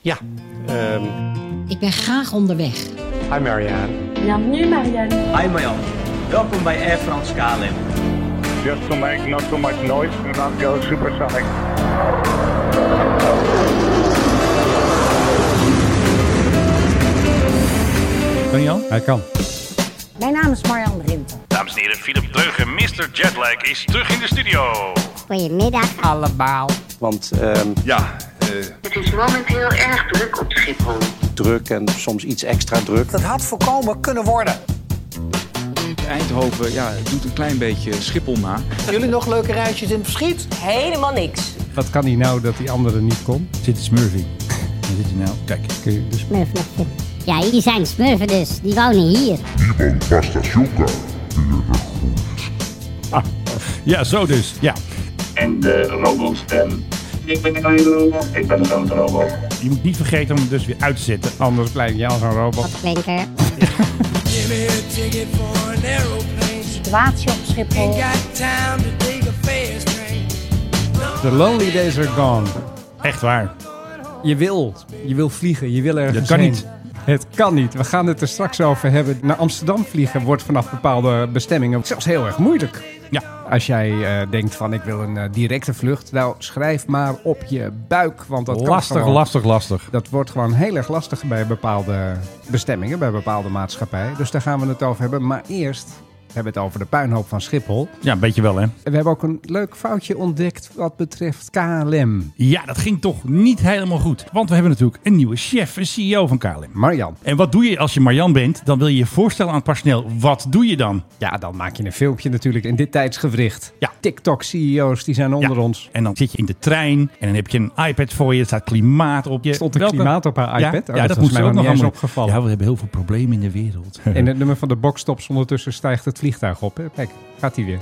Ja, ehm, Ik ben graag onderweg. hi Marianne. Bienvenue Marianne. Hi Marjan, welkom bij Air France KLM. Just to make not too much noise, do not go supersonic. Kan al? Hij kan. Mijn naam is Marjan Rinten. Dames en heren, Philip Dreugen, Mr. Jetlag is terug in de studio. Goedemiddag allemaal. Want ehm, Ja, Het is momenteel erg druk op Schiphol. druk en soms iets extra druk. Dat had voorkomen kunnen worden. Eindhoven ja, doet een klein beetje Schiphol na. Jullie nog leuke reisjes in het verschiet? Helemaal niks. Wat kan hij nou dat die andere niet kon? Zit de Smurfy. Waar zit hij nou? Kijk, kun je dus... Ja, hier zijn smurfen dus. Die wonen hier. Ja, zo dus. Ja. En de robot. Ik ben een kleine robot. Ik ben een grote robot. Je moet niet vergeten om het dus weer uit te zetten. Anders blijf je als een robot. Wat klinker. Situatie op Schiphol. The lonely days are gone. Echt waar. Je wil. Je wil vliegen. Je wil ergens Dat kan heen. niet. Het kan niet. We gaan het er straks over hebben. Naar Amsterdam vliegen wordt vanaf bepaalde bestemmingen zelfs heel erg moeilijk. Ja. Als jij eh, denkt van ik wil een eh, directe vlucht. Nou, schrijf maar op je buik. Want dat kan Lastig, gewoon. lastig, lastig. Dat wordt gewoon heel erg lastig bij bepaalde bestemmingen, bij bepaalde maatschappijen. Dus daar gaan we het over hebben. Maar eerst hebben het over de puinhoop van Schiphol. Ja, een beetje wel, hè? En we hebben ook een leuk foutje ontdekt wat betreft KLM. Ja, dat ging toch niet helemaal goed. Want we hebben natuurlijk een nieuwe chef, een CEO van KLM. Marjan. En wat doe je als je Marjan bent? Dan wil je je voorstellen aan het personeel. Wat doe je dan? Ja, dan maak je een filmpje natuurlijk in dit tijdsgewricht. Ja. TikTok-CEO's die zijn onder Ja. ons. En dan zit je in de trein en dan heb je een iPad voor je. Er staat klimaat op je. Stond er Welke- klimaat op haar Ja, iPad? Ja, Oh, dat, dat was moest mij ook nog eens opgevallen. Ja, we hebben heel veel problemen in de wereld. In het nummer van de boxstops ondertussen stijgt het vliegtuig op. Hè? Kijk, gaat hij weer.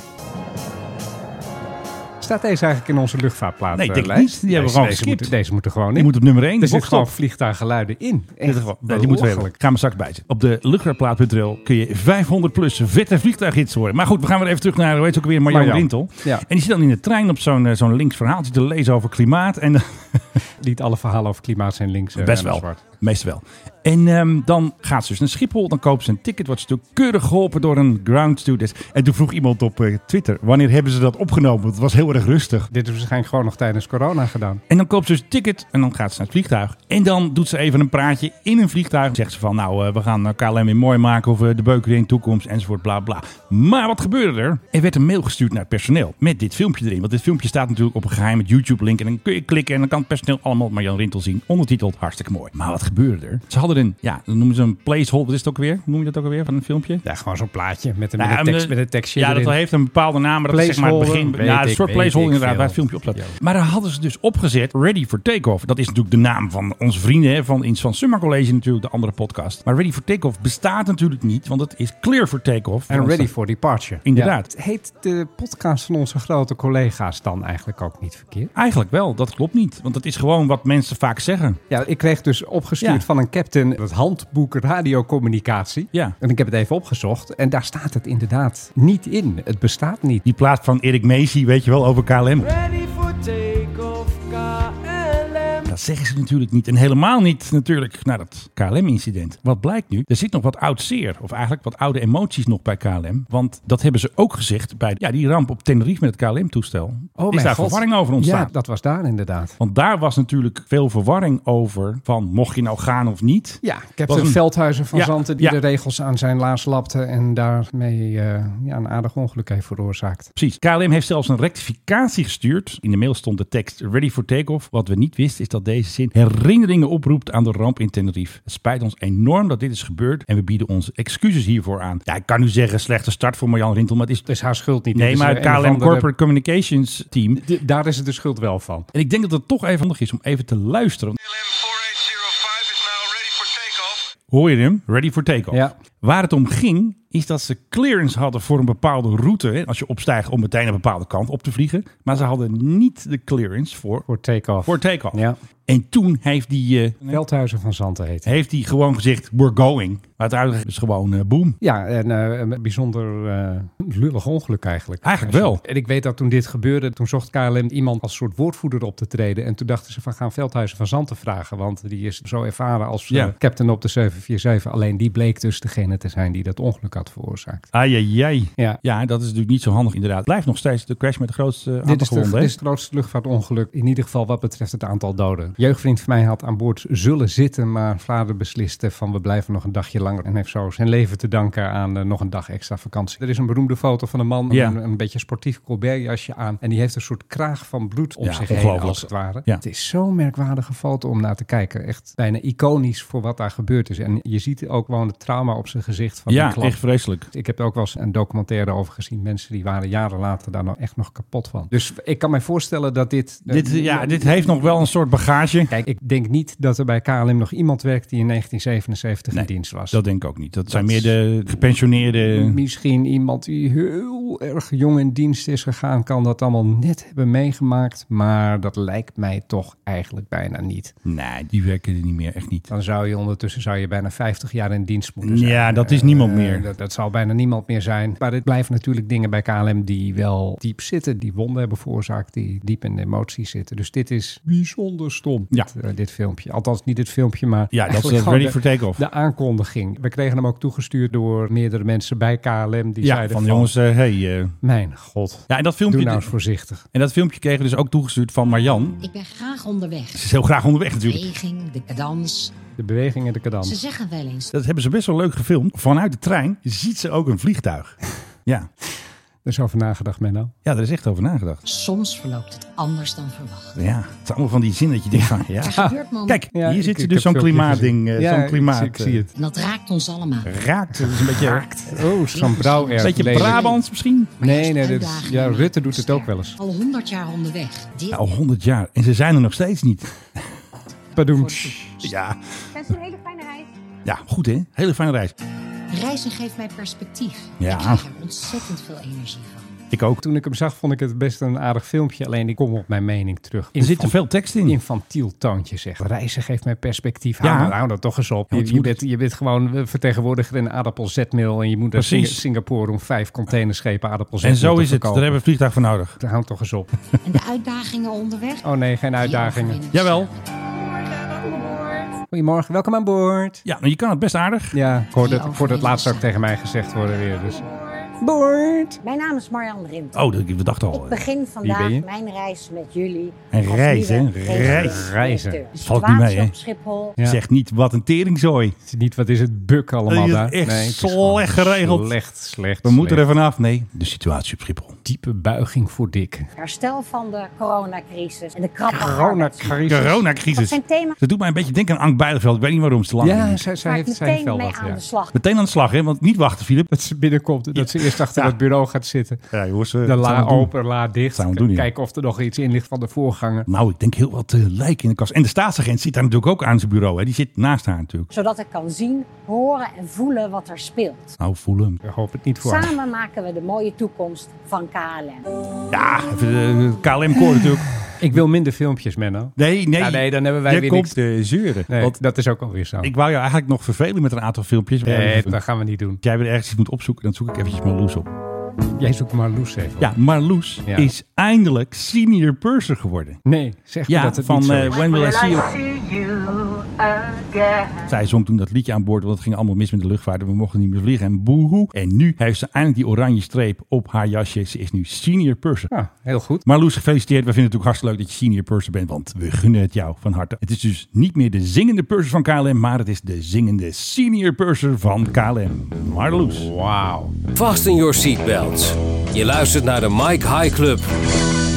Staat deze eigenlijk in onze luchtvaartplaat? Nee, ik denk lijst? niet. Die hebben we gewoon deze moeten, deze moeten gewoon in. Die moet op nummer 1. er zitten gewoon vliegtuiggeluiden in. In geval, nee, die moeten we hebben. Gaan we straks bijzetten. Op de luchtvaartplaat.nl kun je 500 plus vette vliegtuighits horen. Maar goed, we gaan weer even terug naar, hoe heet het ook weer, Marjan. Rintel. Ja. En die zit dan in de trein op zo'n eh, zo'n links verhaaltje te lezen over klimaat. En Niet alle verhalen over klimaat zijn links eh, Best wel. zwart. Meestal wel. En ehm, dan gaat ze dus naar Schiphol. Dan koopt ze een ticket. Wordt ze keurig geholpen door een ground stewardess. En toen vroeg iemand op eh, Twitter. Wanneer hebben ze dat opgenomen? Want het was heel erg rustig. Dit is waarschijnlijk gewoon nog tijdens corona gedaan. En dan koopt ze dus een ticket. En dan gaat ze naar het vliegtuig. En dan doet ze even een praatje in een vliegtuig. Zegt ze van nou, eh, we gaan KLM weer mooi maken. Of eh, de beuken weer in de toekomst. Enzovoort, bla bla. Maar wat gebeurde er? Er werd een mail gestuurd naar het personeel. Met dit filmpje erin. Want dit filmpje staat natuurlijk op een geheime YouTube link. En dan kun je klikken. En dan kan het personeel allemaal Marjan Rintel zien. Ondertiteld. Hartstikke mooi. Maar wat gebeurde er? Ze hadden een, ja, dan noemen ze een placeholder. Wat is het ook weer? Hoe noem je dat ook alweer van een filmpje? Ja, gewoon zo'n plaatje met een, Nou, met een, tekst, met een tekstje Ja, dat heeft een bepaalde naam, maar dat is zeg maar het begin. weet Ja, een soort placeholder inderdaad, waar het filmpje op staat. Maar daar hadden ze dus opgezet, Ready for Takeoff. Dat is natuurlijk de naam van onze vrienden hè, van, in- van Summer College natuurlijk, de andere podcast. Maar Ready for Takeoff bestaat natuurlijk niet, want het is Clear for Takeoff. En ready for departure. Inderdaad. Ja. Heet de podcast van onze grote collega's dan eigenlijk ook niet verkeerd? Eigenlijk wel, dat klopt niet. Want dat is gewoon wat mensen vaak zeggen. Ja, ik kreeg dus opgestuurd Ja. van een captain het handboek radiocommunicatie. Ja. En ik heb het even opgezocht. En daar staat het inderdaad niet in. Het bestaat niet. Die plaat van Erik Macy, weet je wel, over KLM. Zeggen ze natuurlijk niet. En helemaal niet natuurlijk na dat KLM-incident. Wat blijkt nu? Er zit nog wat oud zeer. Of eigenlijk wat oude emoties nog bij KLM. Want dat hebben ze ook gezegd bij ja, die ramp op Tenerife met het KLM-toestel. Oh is daar God. verwarring over ontstaan. Ja, dat was daar inderdaad. Want daar was natuurlijk veel verwarring over van mocht je nou gaan of niet. Ja, Was captain een- Veldhuizen van Ja, Zanten die ja. de regels aan zijn laars lapte en daarmee eh, ja, een aardig ongeluk heeft veroorzaakt. Precies. KLM heeft zelfs een rectificatie gestuurd. In de mail stond de tekst ready for takeoff. Wat we niet wisten is dat deze zin herinneringen oproept aan de ramp in Tenerife. Het spijt ons enorm dat dit is gebeurd en we bieden onze excuses hiervoor aan. Ja, ik kan nu zeggen slechte start voor Marjan Rintel, maar het is... Het is haar schuld niet. Nee, is, maar het KLM andere- Corporate Communications team. Daar is het de schuld wel van. En ik denk dat het toch even handig is om even te luisteren. Hoor je hem? Ready for takeoff. Ja. Waar het om ging, is dat ze clearance hadden voor een bepaalde route. Hè, als je opstijgt om meteen een bepaalde kant op te vliegen. Maar ze hadden niet de clearance voor, Voor take-off. voor take-off. Ja. En toen heeft die, eh, Veldhuizen van Zanten heet. heeft hij gewoon gezegd, we're going. Maar uiteindelijk is gewoon eh, boom. Ja, en eh, een bijzonder lullig ongeluk eigenlijk. Eigenlijk wel. En ik weet dat toen dit gebeurde, toen zocht KLM iemand als soort woordvoerder op te treden. En toen dachten ze van gaan Veldhuizen van Zanten vragen. Want die is zo ervaren als Ja. captain op de 747. Alleen die bleek dus degene te zijn die dat ongeluk had veroorzaakt. Ai, Ja. Ja, dat is natuurlijk niet zo handig inderdaad. Blijft nog steeds de crash met de grootste aantal Dit is, de, dit is het grootste luchtvaartongeluk, in ieder geval wat betreft het aantal doden. Jeugdvriend van mij had aan boord zullen zitten, maar vader besliste van we blijven nog een dagje langer. En heeft zo zijn leven te danken aan eh, nog een dag extra vakantie. Er is een beroemde foto van een man, Ja. een, een beetje sportief Colbert-jasje aan. En die heeft een soort kraag van bloed om Ja, zich heen, als het ware. Ja. Het is zo'n merkwaardige foto om naar te kijken. Echt bijna iconisch voor wat daar gebeurd is. En je ziet ook gewoon het trauma op zijn gezicht van die Ja, klap. echt vreselijk. Ik heb er ook wel eens een documentaire over gezien. Mensen die waren jaren later daar nou echt nog kapot van. Dus ik kan mij voorstellen dat dit... Dit, ja, dit heeft nog wel een soort bagage. Kijk, ik denk niet dat er bij KLM nog iemand werkt die in 1977 in dienst was. Dat denk ik ook niet. Dat, zijn meer de gepensioneerde... Misschien iemand die heel erg jong in dienst is gegaan, kan dat allemaal net hebben meegemaakt. Maar dat lijkt mij toch eigenlijk bijna niet. Nee, die werken er niet meer. Echt niet. Dan zou je ondertussen zou je bijna 50 jaar in dienst moeten zijn. Ja, dat is niemand Eh, meer. Dat, dat zal bijna niemand meer zijn. Maar het blijven natuurlijk dingen bij KLM die wel diep zitten. Die wonden hebben veroorzaakt, die diep in de emoties zitten. Dus dit is bijzonder stom, Ja. dit, eh, dit filmpje. Althans niet dit filmpje, maar Ja, dat is gewoon ready de- for take-off. De aankondiging. We kregen hem ook toegestuurd door meerdere mensen bij KLM. Die Ja, zeiden van jongens, eh, hey. eh. Mijn god. Ja, en dat filmpje... Doe nou eens voorzichtig. En dat filmpje kregen we dus ook toegestuurd van Marjan. Ik ben graag onderweg. Ze is heel graag onderweg De natuurlijk. beweging, de cadans. De beweging en de cadans. Ze zeggen wel eens. Dat hebben ze best wel leuk gefilmd. Vanuit de trein ziet ze ook een vliegtuig. Ja, Er is over nagedacht, Menno. ja daar is echt over nagedacht. Soms verloopt het anders dan verwacht. Ja, het is allemaal van die zin dat je denkt van... Ja. Er gebeurt. Kijk, Ja, hier ik- zit ze dus zo'n klimaatding. eh, Ja, zo'n klimaat. ik, ik zie het. En dat raakt ons allemaal. eh, Raakt. Het is een beetje... Oh, zo'n brouw Een beetje Brabants misschien? Nee, nee, dit is, ja, Rutte doet het ook wel eens. Al honderd jaar onderweg. Dit Ja, al honderd jaar. En ze zijn er nog steeds niet. Padoem. Ja, Best een hele fijne reis. Ja goed hè? Hele fijne reis. reizen geeft mij perspectief. Ja. Ik krijg er ontzettend veel energie van. Ik ook. Toen ik hem zag, vond ik het best een aardig filmpje. Alleen ik kom op mijn mening terug. Er zit te veel tekst in. Infantiel toontje, zeg. Reizen geeft mij perspectief. Ja. Hou, nou- hou dat toch eens op. Ja, je, je bent, je bent gewoon eh, vertegenwoordiger in aardappelzetmeel. En je moet naar. Sing- Singapore om vijf containerschepen aardappelzetmeel En zo te is het. Daar hebben we een vliegtuig voor nodig. Hou toch eens op. En de uitdagingen onderweg? Oh nee, geen uitdagingen. overwinnen Goedemorgen, welkom aan boord. Ja, maar je kan het best aardig. Ja, ik hoorde, het, hoorde het laatst ook tegen mij gezegd worden weer. Dus. Boord. Mijn naam is Marjan Rint. Oh, dat- we dachten al. Ik begin ben vandaag mijn reis met jullie. Een reis, hè? Reis. Reizen. Valt niet mee, situatie hè? op Schiphol. Ja. Zeg niet wat een teringzooi. Het is niet, wat is het, buk allemaal daar. echt het is slecht geregeld. Slecht, slecht. We moeten er vanaf. Nee, de situatie op Schiphol. Diepe buiging voor Dick. Herstel van de coronacrisis en de krappe arbeidsmarkt. Coronacrisis. Dat Coronacrisis. zijn thema's Dat doet mij een beetje denken aan Ank Bijleveld. Ik weet niet waarom ze te lang Ja, is. zij, zij heeft, meteen wel mee wat. aan Ja. de slag. Meteen aan de slag, hè? Want niet wachten, Filip. Dat ze binnenkomt, dat ze eerst achter Ja. het bureau gaat zitten. Ja, jongens. De la open, la dicht. Gaan we doen, ja. Kijken of er nog iets in ligt van de voorganger. Nou, ik denk heel wat uh, lijken in de kast. En de staatsagent zit daar natuurlijk ook aan zijn bureau. Hè? Die zit naast haar natuurlijk. Zodat ik kan zien, horen en voelen wat er speelt. Nou, voel hem. Ik hoop het niet voor haar. Samen maken we de mooie toekomst van KLM. Ja, even de KLM-koor natuurlijk. Ik wil minder filmpjes, Menno. Nee, nee. Ja, nee, dan hebben wij Je weer komt niks. te zeuren. Nee, Want dat is ook alweer zo. ik wou jou eigenlijk nog vervelen met een aantal filmpjes. nee, dat gaan we niet doen. Jij weer ergens iets moet opzoeken, dan zoek ik eventjes Marloes op. Jij zoekt maar Loes even. Ja, Marloes Ja. is eindelijk senior purser geworden. Nee, zeg me Ja, dat het van niet zo eh, is. When Will I See You. Zij zong toen dat liedje aan boord, want het ging allemaal mis met de luchtvaart. en We mochten niet meer vliegen en boehoe. En nu heeft ze eindelijk die oranje streep op haar jasje. Ze is nu senior purser. Ja, heel goed. Marloes, gefeliciteerd. We vinden het ook hartstikke leuk dat je senior purser bent, want we gunnen het jou van harte. Het is dus niet meer de zingende purser van KLM, maar het is de zingende senior purser van KLM. Marloes. Wauw. Fasten your seatbelts. Je luistert naar de Mike High Club.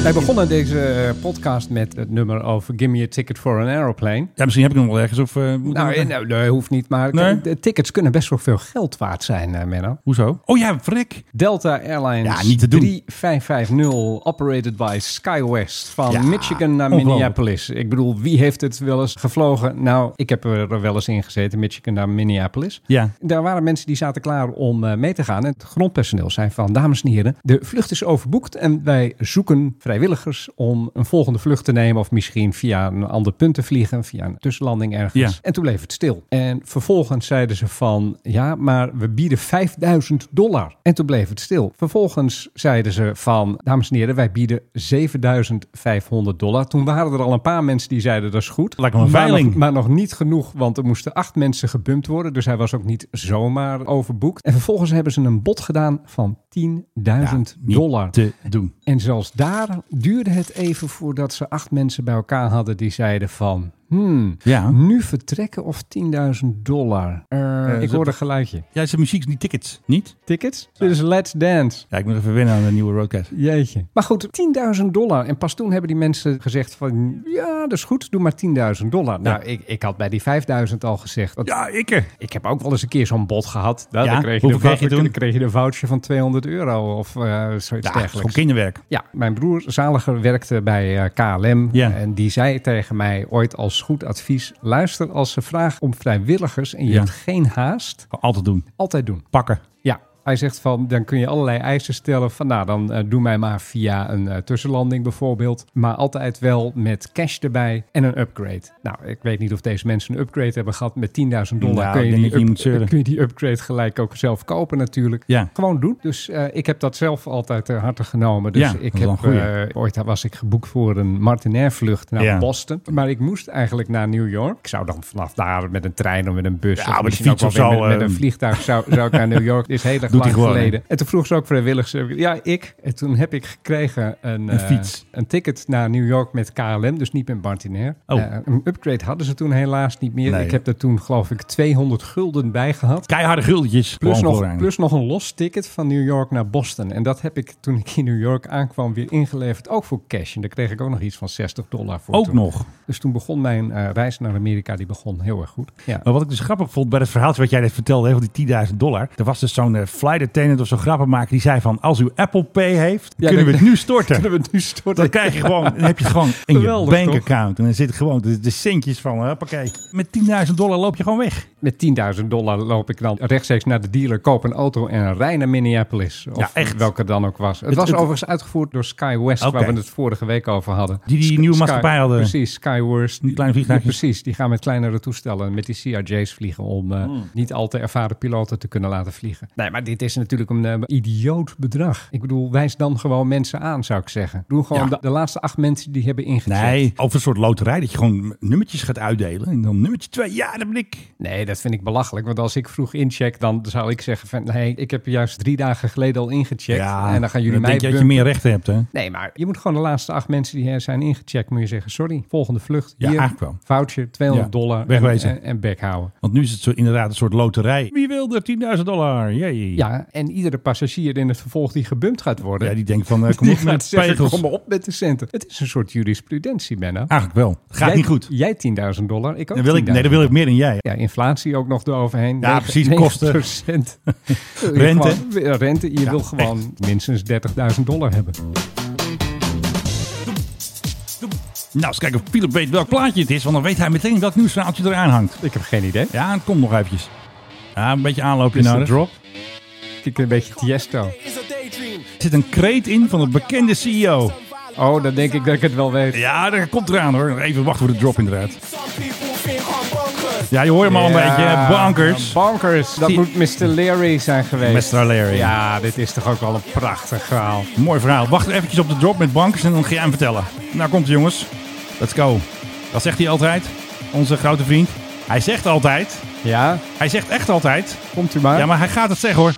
Wij begonnen deze eh, podcast met het nummer over Give Me a Ticket for an Aeroplane. Ja, misschien heb ik hem wel ergens of... eh, moet Nou, eh, nou, nee, hoeft niet, maar Nee? de tickets kunnen best wel veel geld waard zijn, eh, Menno. Hoezo? Oh ja, vrek. Delta Airlines Ja, niet te doen. 3550, operated by SkyWest van Ja, Michigan naar. Minneapolis. Ik bedoel, wie heeft het wel eens gevlogen? Nou, ik heb er wel eens in gezeten, Michigan naar Minneapolis. Ja. Daar waren mensen die zaten klaar om eh, mee te gaan. En het grondpersoneel zei van, dames en heren, de vlucht is overboekt en wij zoeken vrijwilligers om een volgende vlucht te nemen. Of misschien via een ander punt te vliegen. Via een tussenlanding ergens. Ja. En toen bleef het stil. En vervolgens zeiden ze van, ja, maar we bieden 5000 dollar. En toen bleef het stil. Vervolgens zeiden ze van, dames en heren, wij bieden 7500 dollar. Toen waren er al een paar mensen die zeiden, dat is goed. Lijkt een maar, veiling. nog, maar nog niet genoeg, want er moesten acht mensen gebumpt worden. Dus hij was ook niet zomaar overboekt. En vervolgens hebben ze een bod gedaan van 10.000 Niet dollar. te doen. En zelfs daar duurde het even voordat ze acht mensen bij elkaar hadden die zeiden van... Hmm, Ja. nu vertrekken of 10.000 dollar? Eh, ik hoor een geluidje. Ja, zijn muziek, die tickets. Niet? Tickets? Dit is Let's Dance. Ja, ik moet even wennen aan de nieuwe roadcast. Jeetje. Maar goed, 10.000 dollar. En pas toen hebben die mensen gezegd van... Ja, dat is goed, doe maar 10.000 dollar. Nou, ik, ik had bij die 5.000 al gezegd... want Ja, ik. Ik heb ook wel eens een keer zo'n bod gehad. Nou, Ja? dan kreeg je, kreeg dan kreeg je een voucher van 200 euro of eh, zoiets Ja, is dergelijks. gewoon kinderwerk. Ja, mijn broer Zaliger werkte bij eh, KLM. Ja. En die zei tegen mij ooit als goed advies... luister, als ze vragen om vrijwilligers en je Ja. hebt geen haast... Altijd doen. altijd doen. Pakken. Ja, hij zegt van, dan kun je allerlei eisen stellen van, nou, dan eh, doe mij maar via een eh, tussenlanding bijvoorbeeld. Maar altijd wel met cash erbij en een upgrade. Nou, ik weet niet of deze mensen een upgrade hebben gehad met 10.000 dollar. Nou, kun, je die zeuren. kun je die upgrade gelijk ook zelf kopen natuurlijk. Ja. Gewoon doen. Dus eh, ik heb dat zelf altijd ter harte genomen. Dus Ja, ik heb, ooit was ik geboekt voor een Martinair vlucht naar Ja. Boston. Maar ik moest eigenlijk naar New York. Ik zou dan vanaf daar met een trein of met een bus Ja, of misschien ook wel met, met een vliegtuig zou, zou ik naar New York. Is heel erg lang gewoon, geleden. En toen vroeg ze ook vrijwilligers. Ja, ik. En toen heb ik gekregen een, Een eh, fiets. een ticket naar New York met KLM. Dus niet met Martinair. Oh. Eh, een upgrade hadden ze toen helaas niet meer. Nee. Ik heb er toen geloof ik 200 gulden bij gehad. Keiharde guldetjes. Plus nog, plus nog een los ticket van New York naar Boston. En dat heb ik toen ik in New York aankwam weer ingeleverd. Ook voor cash. En daar kreeg ik ook nog iets van 60 dollar voor. Ook toen. nog. Dus toen begon mijn eh, reis naar Amerika. Die begon heel erg goed. Ja. Maar wat ik dus grappig vond bij het verhaaltje wat jij net vertelde, hè, van die 10.000 dollar. Er was dus zo'n flight attendant of zo'n grappenmaker die zei van, als u Apple Pay heeft, Ja, kunnen we het nu storten. Kunnen we het nu storten? Dan krijg je gewoon, dan heb je het gewoon in je Geweldig, bankaccount. En dan zitten gewoon de, de centjes van, hoppakee. Met 10.000 dollar loop je gewoon weg. Met 10.000 dollar loop ik dan rechtstreeks naar de dealer, koop een auto en rij naar Minneapolis. Of Ja, echt. welke dan ook was. Het, Het- was het- overigens uitgevoerd door SkyWest, Oké. waar we het vorige week over hadden. Die die nieuwe maatschappij hadden. Precies, SkyWest. Die kleine vliegtuigjes. precies, die gaan met kleinere toestellen met die CRJ's vliegen om eh, Hmm. niet al te ervaren piloten te kunnen laten vliegen. Nee, maar dit is natuurlijk een eh, idioot bedrag. Ik bedoel, wijs dan gewoon mensen aan, zou ik zeggen. Doe gewoon Ja. de, de laatste acht mensen die hebben ingecheckt. Nee, over een soort loterij dat je gewoon nummertjes gaat uitdelen. En dan nummertje 2, ja, dat ben ik. Nee, dat vind ik belachelijk. Want als ik vroeg incheck, dan zou ik zeggen van... nee, ik heb juist drie dagen geleden al ingecheckt. Ja, en dan gaan jullie dan mij denk je dat je meer rechten hebt, hè? Nee, maar je moet gewoon de laatste acht mensen die er zijn ingecheckt... moet je zeggen, sorry, volgende vlucht. Ja, Hier, eigenlijk wel. Voucher, 200 Ja, dollar. wegwezen. En, en, houden. Want nu is het zo inderdaad een soort loterij. Wie wil er 10.000 dollar? Jee. Ja, en iedere passagier in het vervolg die gebumpt gaat worden... Ja, die denkt van, eh, kom op met zeggen, pegels. kom maar op met de centen. Het is een soort jurisprudentie, Benno. Eigenlijk wel. Gaat Jij- niet goed. Jij 10.000 dollar, ik ook Dan wil ik, 10.000. nee, dan wil ik meer dan jij. Ja, inflatie ook nog eroverheen. Ja, precies, 9%. kosten. Rente. gewoon- rente. Je Ja, wil gewoon minstens 30.000 dollar hebben. Nou, eens kijken of Philip weet welk plaatje het is. Want dan weet hij meteen welk nieuwsverhaaltje eraan hangt. Ik heb geen idee. Ja, het komt nog eventjes. Ja, een beetje aanloopje nodig. drop? Ik een beetje Tiesto. Er zit een kreet in van een bekende CEO. Oh, dan denk ik dat ik het wel weet. Ja, dat komt eraan hoor. Even wachten voor de drop inderdaad. Ja, je hoort hem al een Ja, beetje. Bankers. Bankers. Dat Die- moet Mr. Larry zijn geweest. Mr. Larry. Ja, dit is toch ook wel een prachtig verhaal. Mooi verhaal. Wacht eventjes op de drop met bankers en dan ga jij hem vertellen. Nou komt hij jongens. Let's go. Wat zegt hij altijd? Onze grote vriend. Hij zegt altijd. Ja, Hij zegt echt altijd. komt u maar. Ja, maar hij gaat het zeggen hoor.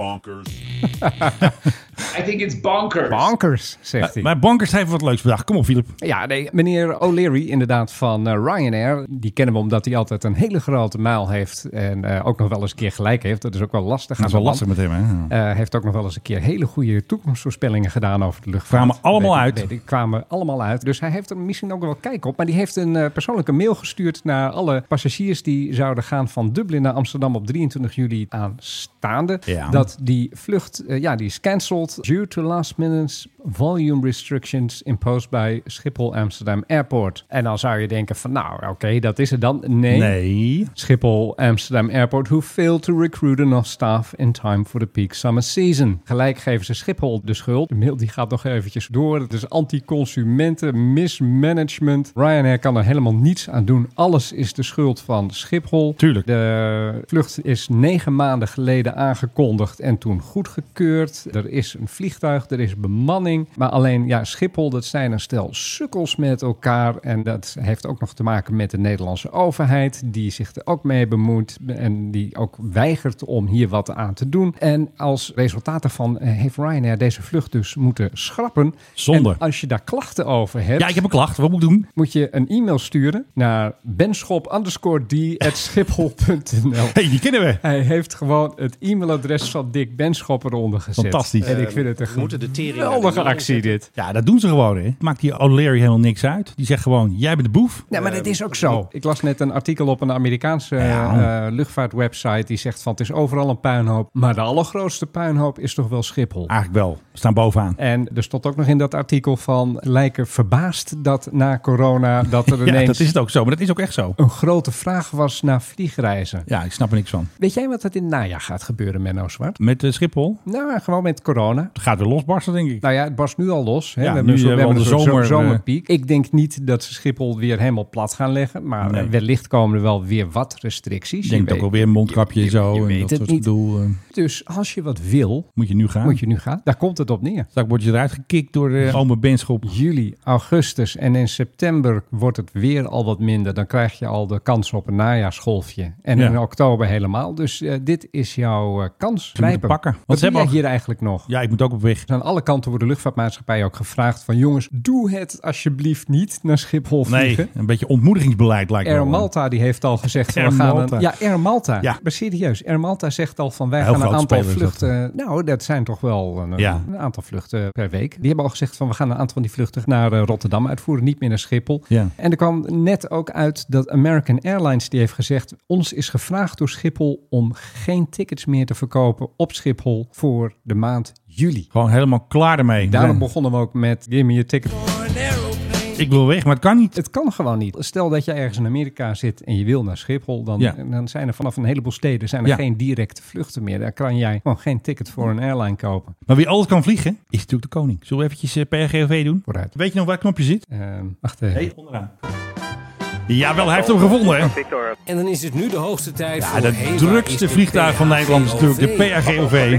I think it's bonkers. Bankers, zegt hij. Maar bankers heeft wat leuks bedacht. Kom op Philip. Ja, nee, meneer O'Leary, inderdaad van eh, Ryanair. Die kennen we omdat hij altijd een hele grote maal heeft. En eh, ook nog wel eens een keer gelijk heeft. Dat is ook wel lastig. Dat is wel lastig met hem hè. Hij heeft ook nog wel eens een keer hele goede toekomstvoorspellingen gedaan over de luchtvaart. Kwamen allemaal Weet uit. weet ik, kwamen allemaal uit. Dus hij heeft er misschien ook wel kijk op. Maar die heeft een persoonlijke mail gestuurd naar alle passagiers die zouden gaan van Dublin naar Amsterdam op 23 juli aanstaande. Ja. Dat die vlucht, eh, ja, die is cancelled. due to last minute volume restrictions imposed by Schiphol Amsterdam Airport. En dan zou je denken van nou oké, dat is het dan. Nee. Nee. Schiphol Amsterdam Airport who failed to recruit enough staff in time for the peak summer season. Gelijk geven ze Schiphol de schuld. De mail die gaat nog eventjes door. Het is anti-consumenten, mismanagement. Ryanair kan er helemaal niets aan doen. Alles is de schuld van Schiphol. Tuurlijk. De vlucht is negen maanden geleden aangekondigd en toen goedgekeurd. Er is een vliegtuig, er is bemanning. Maar alleen, ja, Schiphol, dat zijn een stel sukkels met elkaar. En dat heeft ook nog te maken met de Nederlandse overheid, die zich er ook mee bemoeit en die ook weigert om hier wat aan te doen. En als resultaat daarvan eh, heeft Ryanair deze vlucht dus moeten schrappen. Zonde. En als je daar klachten over hebt, Ja, ik heb een klacht. Wat moet ik doen? moet je een e-mail sturen naar benschop underscore d at schiphol.nl. hey, die kennen we. Hij heeft gewoon het e-mailadres van Dick Benschop eronder gezet. Fantastisch. En ik vind het een moeten de tering naar de geweldige actie dit. Ja, dat doen ze gewoon. Hè. Maakt die O'Leary helemaal niks uit. Die zegt gewoon, jij bent de boef. Nee, maar dat is ook zo. Ik las net een artikel op een Amerikaanse Ja. eh, luchtvaartwebsite. Die zegt van het is overal een puinhoop. Maar de allergrootste puinhoop is toch wel Schiphol. Eigenlijk wel. We staan bovenaan. En er stond ook nog in dat artikel van lijken verbaasd dat na corona dat er Ja, ineens dat is het ook zo. Maar dat is ook echt zo. een grote vraag was naar vliegreizen. Ja, ik snap er niks van. Weet jij wat er in het najaar gaat gebeuren, Menno Met uh, Schiphol, Nou, gewoon met corona. het gaat weer losbarsten, denk ik. Nou ja, het barst nu al los. Hè? Ja, we hebben, nu zo, we hebben een de zomer, eh, zomerpiek. Ik denk niet dat ze Schiphol weer helemaal plat gaan leggen. Maar Nee. eh, wellicht komen er wel weer wat restricties. Ik denk Je ook weet- wel weer een mondkapje je- en zo. je en weet dat het soort niet. gedoe. eh. Dus als je wat wil, moet je nu gaan. moet je nu gaan. Daar komt het op neer. Straks word je eruit gekikt door de ome Benschop. Juli, augustus en in september wordt het weer al wat minder. Dan krijg je al de kans op een najaarsgolfje. En Ja. in oktober helemaal. Dus eh, dit is jouw eh, kans. Pakken. Want Wat ze doe hebben al- hier eigenlijk nog? Ja, ik moet ook op weg. Aan alle kanten wordt de luchtvaartmaatschappij ook gevraagd van... jongens, doe het alsjeblieft niet naar Schiphol Nee, vliegen. een beetje ontmoedigingsbeleid lijkt Air wel. Malta die heeft al gezegd van Air we gaan Malta. een, ja Air Malta Ja. maar serieus Air Malta zegt al van wij Heel gaan een aantal dat. vluchten nou dat zijn toch wel een, Ja. een aantal vluchten per week die hebben al gezegd van we gaan een aantal van die vluchten naar eh, Rotterdam uitvoeren niet meer naar Schiphol Ja. en er kwam net ook uit dat American Airlines die heeft gezegd ons is gevraagd door Schiphol om geen tickets meer te verkopen op Schiphol voor de maand juli Gewoon helemaal klaar ermee. daarom begonnen we ook met give me a ticket Ik wil weg, maar het kan niet. Het kan gewoon niet. Stel dat je ergens in Amerika zit en je wil naar Schiphol, dan, Ja. dan zijn er vanaf een heleboel steden zijn er Ja. geen directe vluchten meer. Daar kan jij gewoon geen ticket voor een airline kopen. Maar wie alles kan vliegen, is natuurlijk de koning. Zullen we eventjes eh, per GOV doen? Vooruit. Weet je nog waar het knopje zit? Wacht even. Hey, onderaan. Jawel, hij heeft hem gevonden, hè? En dan is het nu de hoogste tijd Ja, voor... de drukste vliegtuig van Nederland is natuurlijk de PRGOV.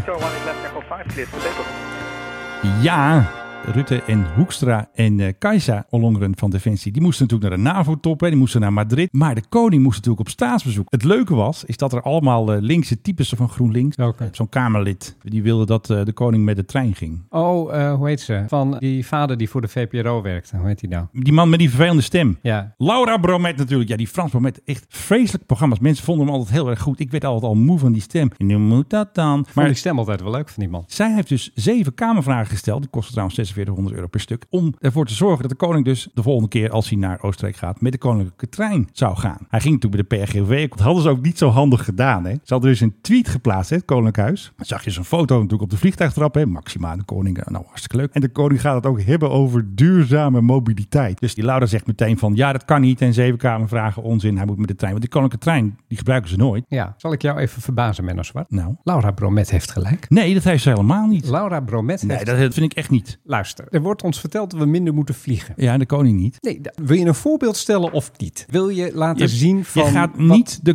Ja, Rutte en Hoekstra en eh Kajsa Ollongren van Defensie, die moesten natuurlijk naar de NAVO-top, die moesten naar Madrid. Maar de koning moest natuurlijk op staatsbezoek. Het leuke was, is dat er allemaal eh, linkse types van GroenLinks, Welke? zo'n Kamerlid, die wilde dat eh, de koning met de trein ging. Oh, eh, hoe heet ze? Van die vader die voor de VPRO werkte. Hoe heet die nou? Die man met die vervelende stem. Ja. Laura Bromet natuurlijk. Ja, die Frans Bromet. Echt vreselijk programma's. Mensen vonden hem altijd heel erg goed. Ik werd altijd al moe van die stem. En nu moet dat dan. Maar die stem altijd wel leuk van die man. zij heeft dus zeven kamervragen gesteld. Die kosten trouwens 4600 euro per stuk. Om ervoor te zorgen dat de koning dus de volgende keer als hij naar Oostenrijk gaat met de koninklijke trein zou gaan. Hij ging natuurlijk bij de PRGOV. Dat hadden ze ook niet zo handig gedaan. Hè. Ze hadden dus een tweet geplaatst, hè, het Koninklijk Huis. Dan zag je zo'n foto natuurlijk op de vliegtuigtrap. Hè. Maxima, de koning. eh, Nou, hartstikke leuk. En de koning gaat het ook hebben over duurzame mobiliteit. Dus die Laura zegt meteen van ja, dat kan niet. En zeven kamervragen onzin. Hij moet met de trein. Want die koninklijke trein, die gebruiken ze nooit. Ja, zal ik jou even verbazen, Menno Zwart? Nou. Laura Bromet heeft gelijk. Nee, dat heeft ze helemaal niet. Laura Bromet Nee, heeft... dat vind ik echt niet. Luister, er wordt ons verteld dat we minder moeten vliegen. Ja, de koning niet. Nee, wil je een voorbeeld stellen of niet? Wil je laten zien van... je gaat wat- niet de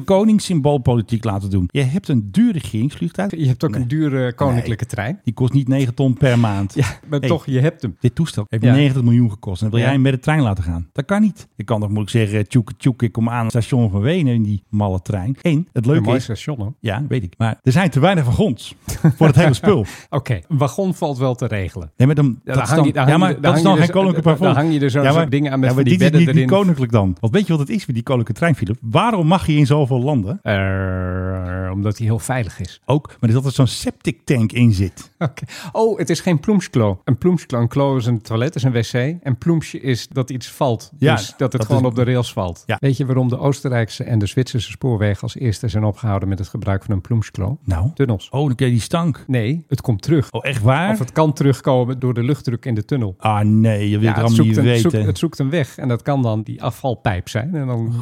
koningssymboolpolitiek laten doen. Je hebt een duur regeringsvliegtuig. Je hebt ook een dure koninklijke trein. Die kost niet 9 ton per maand. Ja, maar Hey. toch, je hebt hem. Dit toestel heeft Ja. 90 miljoen gekost. En wil jij hem met de trein laten gaan. Dat kan niet. Je kan toch moeilijk zeggen, tjoeke tjoeke, ik kom aan het station van Wenen in die malle trein. En het Een leuke mooi is, station hoor. ja, weet ik. Maar er zijn te weinig wagons voor het hele spul. Oké, een wagon valt wel te regelen. Nee, maar dan Dat dan is hang je- dan- dan ja, hang maar je- dat dan is hang dan je geen dus- koninklijk dan hang je er zo'n Ja, maar- soort dingen aan met ja, maar die niet, niet erin. koninklijk dan. Want weet je wat het is met die koninklijke trein, Philip? Waarom mag je in zoveel landen? Omdat hij heel veilig is. Ook, maar er is altijd zo'n septic tank in zit. Oké. Oh, het is geen ploemsklo. Een ploemsklo, een klo is een toilet, is een wc. En ploemsje is dat iets valt. Ja, dus dat het dat gewoon is- op de rails valt. Ja. Weet je waarom de Oostenrijkse en de Zwitserse spoorwegen als eerste zijn opgehouden met het gebruik van een ploemsklo? Nou. Tunnels. Oh, dan krijg je die stank. Nee, het komt terug. Oh, echt waar? Of het kan terugkomen door de luchtdruk in de tunnel. Ah nee, je wilt Ja, het het, niet een, weten. zoekt- het zoekt een weg. En dat kan dan die afvalpijp zijn. En dan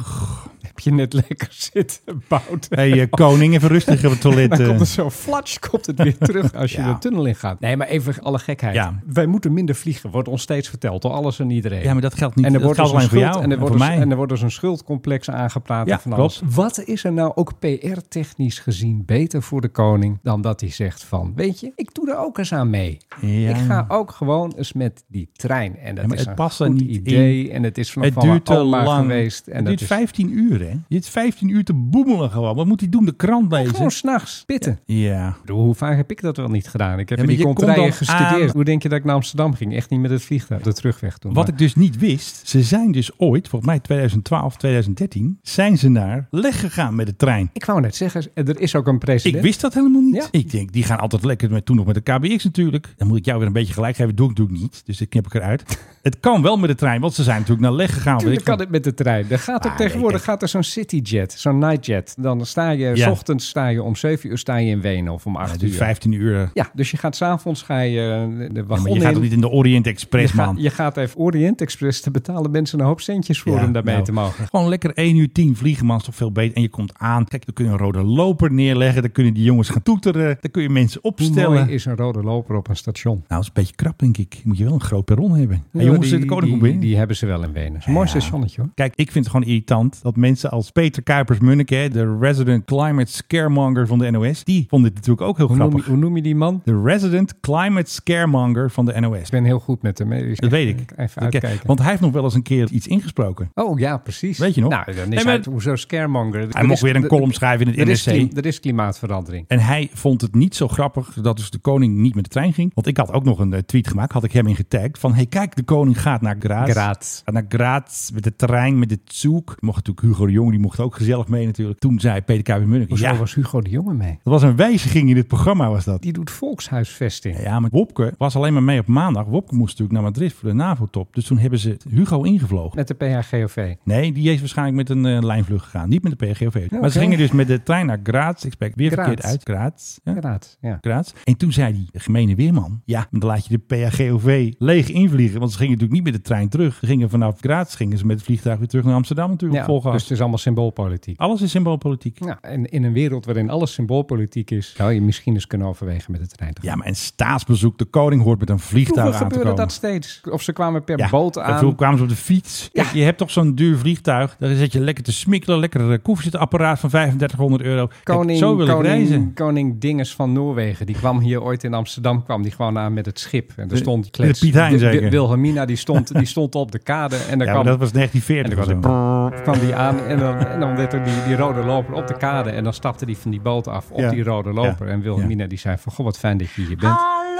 heb je net lekker zitten bout. Hé, hey, eh, koning, even rustig op het toilet. Dan eh. komt het zo flatsch, komt het weer terug als je Ja. de tunnel in gaat. Nee, maar even alle gekheid. Ja. Wij moeten minder vliegen, wordt ons steeds verteld door alles en iedereen. Ja, maar dat geldt niet. En er dat wordt geldt dus alleen voor schuld- jou en er en wordt voor dus- mij. En er wordt dus een schuldcomplex aangepraat Ja, van alles. klopt. Wat is er nou ook PR-technisch gezien beter voor de koning dan dat hij zegt van, weet je, ik doe er ook eens aan mee. Ja. Ik ga ook gewoon eens met die trein. En dat Ja, maar is het een past goed niet idee. in. En het is van, Het duurt te oma lang. geweest. En het duurt is 15 uur, hè? Je zit 15 uur te boemelen gewoon. Wat moet hij doen? De krant lezen? gewoon s'nachts pitten. Ja. Ik bedoel, Hoe vaak heb ik dat wel niet gedaan? Ik heb Ja, in die contraien dan gestudeerd. aan- Hoe denk je dat ik naar Amsterdam ging? Echt niet met het vliegtuig, de terugweg toen. Wat Maar- ik dus niet wist, ze zijn dus ooit, volgens mij 2012, 2013, zijn ze naar Leg gegaan met de trein. Ik wou net zeggen, er is ook een president. Ik wist dat helemaal niet. Ja. Ik denk, die gaan altijd lekker met, toen nog met de KBX natuurlijk. Dan moet ik jou weer een beetje gelijk geven. Doe ik, doe ik niet. Dus ik knip ik eruit. het kan wel met de trein, want ze zijn natuurlijk naar Leg gegaan. Tuurlijk je. kan het met de trein. Er gaat ook Ah, tegenwoordig nee, gaat er zo'n cityjet, zo'n nightjet. Dan sta je, s ochtends sta je om 7 uur sta je in Wenen of om Ja, 8 het uur. duurt 15 uur. Ja, dus je gaat s'avonds ga je eh, de wagon je gaat toch niet in de Orient Express, je, man. gaat, je gaat even Orient Express te betalen mensen een hoop centjes voor om daarmee nou, te mogen. Gewoon lekker 1 uur 10 vliegen, man. is toch veel beter. En je komt aan. Kijk, dan kun je een rode loper neerleggen. Dan kunnen die jongens gaan toeteren. Dan kun je mensen Hoe opstellen. mooi is een rode loper op een station? Nou, dat is een beetje krap, denk ik. Moet je wel een groot perron hebben. Ja, jongens, die, de koning die, die hebben ze wel in Wenen. Een mooi stationnetje hoor. Kijk, ik vind het gewoon irritant dat mensen als Peter Kuipers-Munneke, de resident climate scaremonger van de NOS, die vond dit natuurlijk ook heel Hoe noem, je, grappig. hoe noem je die man? De resident climate scaremonger van de NOS. Ik ben heel goed met hem. Dus Dat weet ik. Even uitkijken. Want hij heeft nog wel eens een keer iets ingesproken. Oh ja, precies. Weet je nog? Nou, dan is Nee, hoezo scaremonger. Hij mocht is- weer een column schrijven in het NRC. er is klimaatverandering. En hij vond het niet zo grappig dat dus de koning niet met de trein ging. Want ik had ook nog een eh, tweet gemaakt, had ik hem in getagd. Van, hey kijk, de koning gaat naar Graz. Graz. Naar Graz met de trein, met de zoek. Mocht natuurlijk Hugo Jong, die mocht ook gezellig mee natuurlijk. Toen zei Peter Kuiper-Munneke, Hoezo ja, was Hugo de Jonge mee? dat was een wijziging in het programma was dat. Die doet volkshuisvesting. Ja, maar Wopke was alleen maar mee op maandag. Wopke moest natuurlijk naar Madrid voor de NAVO-top. Dus toen hebben ze Hugo ingevlogen. Met de PHGOV. Nee, die is waarschijnlijk met een eh, lijnvlucht gegaan. Niet met de PGOV. Maar ze gingen dus met de trein naar Graz. Ik spreek weer Graz. verkeerd uit. Graz. Ja? Inderdaad, ja. Graz. En toen zei die gemene weerman, ja, dan laat je de PHGOV leeg invliegen. Want ze gingen natuurlijk niet met de trein terug. Ze gingen vanaf Graz gingen ze met het vliegtuig weer terug naar Amsterdam natuurlijk. Ja, dus het is allemaal symboolpolitiek. Alles is symboolpolitiek. Ja, en in een wereld waarin alles symboolpolitiek is, zou je misschien eens kunnen overwegen met de trein te gaan. Ja, maar een staatsbezoek. De koning hoort met een vliegtuig aan te gebeurde komen. dat steeds. Of ze kwamen per Ja, boot aan. Toen kwamen ze op de fiets. Kijk, je hebt toch zo'n duur vliegtuig. Daar zit je lekker te smikkelen. Lekker een koffiezetapparaat van 3500 euro. Kijk, Koning, zo wil ik koning, reizen. koning Dinges van Noorwegen, die kwam hier ooit in Amsterdam, kwam die gewoon aan met het schip. En er De- stond de klets. Piet Hein zeker? Wilhelmina, die stond, die stond op de kade. En dan Ja, kwam, dat was en 1940 dan of kwam, zo. die, kwam die aan en dan, en dan werd er die, die rode loper op de kade. En dan stapte die van die boot af op Ja. die rode loper. Ja. En Wilhelmina die zei van, goh, wat fijn dat je hier bent. Hallo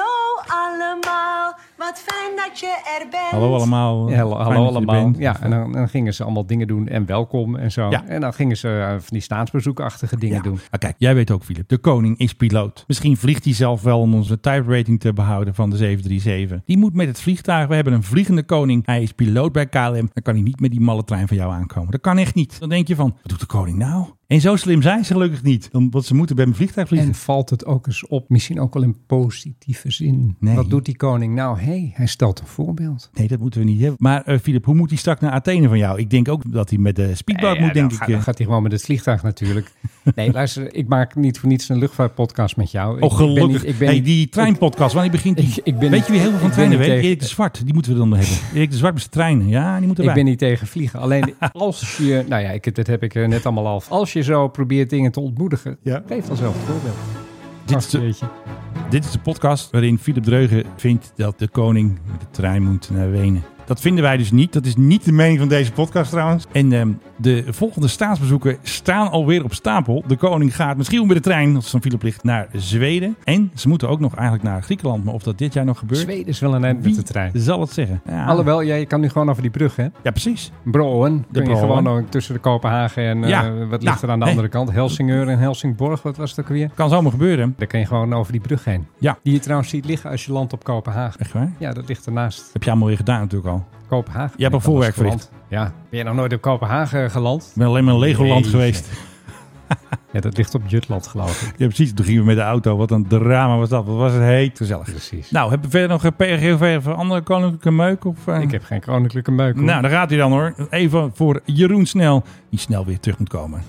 wat fijn dat je er bent. Hallo allemaal. Ja, hallo, allemaal. bent. Ja, en dan, dan gingen ze allemaal dingen doen en welkom en zo. Ja. En dan gingen ze eh, van die staatsbezoekachtige dingen Ja. doen. Maar kijk, jij weet ook, Philip. De koning is piloot. Misschien vliegt hij zelf wel om onze type rating te behouden van de 737. Die moet met het vliegtuig. We hebben een vliegende koning. Hij is piloot bij KLM. Dan kan hij niet met die malle trein van jou aankomen. Dat kan echt niet. Dan denk je van, wat doet de koning nou? En zo slim zijn ze gelukkig niet. Dan, want ze moeten bij een vliegtuig vliegen. En valt het ook eens op, misschien ook wel in positieve zin. Nee. Wat doet die koning nou? Hé, hey, hij stelt een voorbeeld. Nee, dat moeten we niet hebben. Maar eh Philip, hoe moet hij straks naar Athene van jou? Ik denk ook dat hij met de speedboot Ja, moet, denk dan ik. ga- dan eh. gaat hij gewoon met het vliegtuig natuurlijk. nee, luister, ik maak niet voor niets een luchtvaartpodcast met jou. Oh, Ik- ik ben gelukkig. niet- ik ben hey, die treinpodcast, wanneer begint die? Ik- ik ben weet niet- je wie heel veel van ik treinen weet? tegen- Erik de Zwart, die moeten we dan hebben. Erik de Zwart met zijn treinen. Ja, die moeten Ik wij. ben niet tegen vliegen. Alleen als je, nou ja, ik, dat heb ik eh, net allemaal al. Als je zo probeert dingen te ontmoedigen, Ja. geef dan zelf het voorbeeld. Dit is, de, dit is de podcast waarin Philip Dreugen vindt dat de koning met de trein moet naar Wenen. Dat vinden wij dus niet. Dat is niet de mening van deze podcast trouwens. En ehm, de volgende staatsbezoeken staan alweer op stapel. De koning gaat misschien met de trein, als zo'n file ligt, naar Zweden. En ze moeten ook nog eigenlijk naar Griekenland. Maar of dat dit jaar nog gebeurt, Zweden is wel een eind met de trein. zal het zeggen. Ja. Alhoewel, ja, je kan nu gewoon over die brug, hè? Ja, precies. Broen. Kun je gewoon tussen de Kopenhagen en eh, Ja. wat ligt er aan de Nee. andere kant? Helsingeur en Helsingborg, wat was het ook weer? Kan zomaar gebeuren. Daar kun je gewoon over die brug heen. Ja. Die je trouwens ziet liggen als je landt op Kopenhagen. Echt waar? Ja, dat ligt ernaast. Heb je allemaal weer gedaan natuurlijk al. Kopenhagen. Je hebt ik voorwerk verricht. Ja. Ben je nog nooit op Kopenhagen geland? Ik ben alleen maar in Legoland Nee. geweest. Ja, dat ligt op Jutland, geloof ik. Ja, precies. Toen gingen we met de auto. Wat een drama was dat. Wat was het heet. Gezellig. Precies. Nou, hebben we verder nog een PRGOV of andere koninklijke meuk? Of, eh? Ik heb geen koninklijke meuk. hoor. Nou, daar gaat hij dan hoor. Even voor Jeroen Snel. Die snel weer terug moet komen.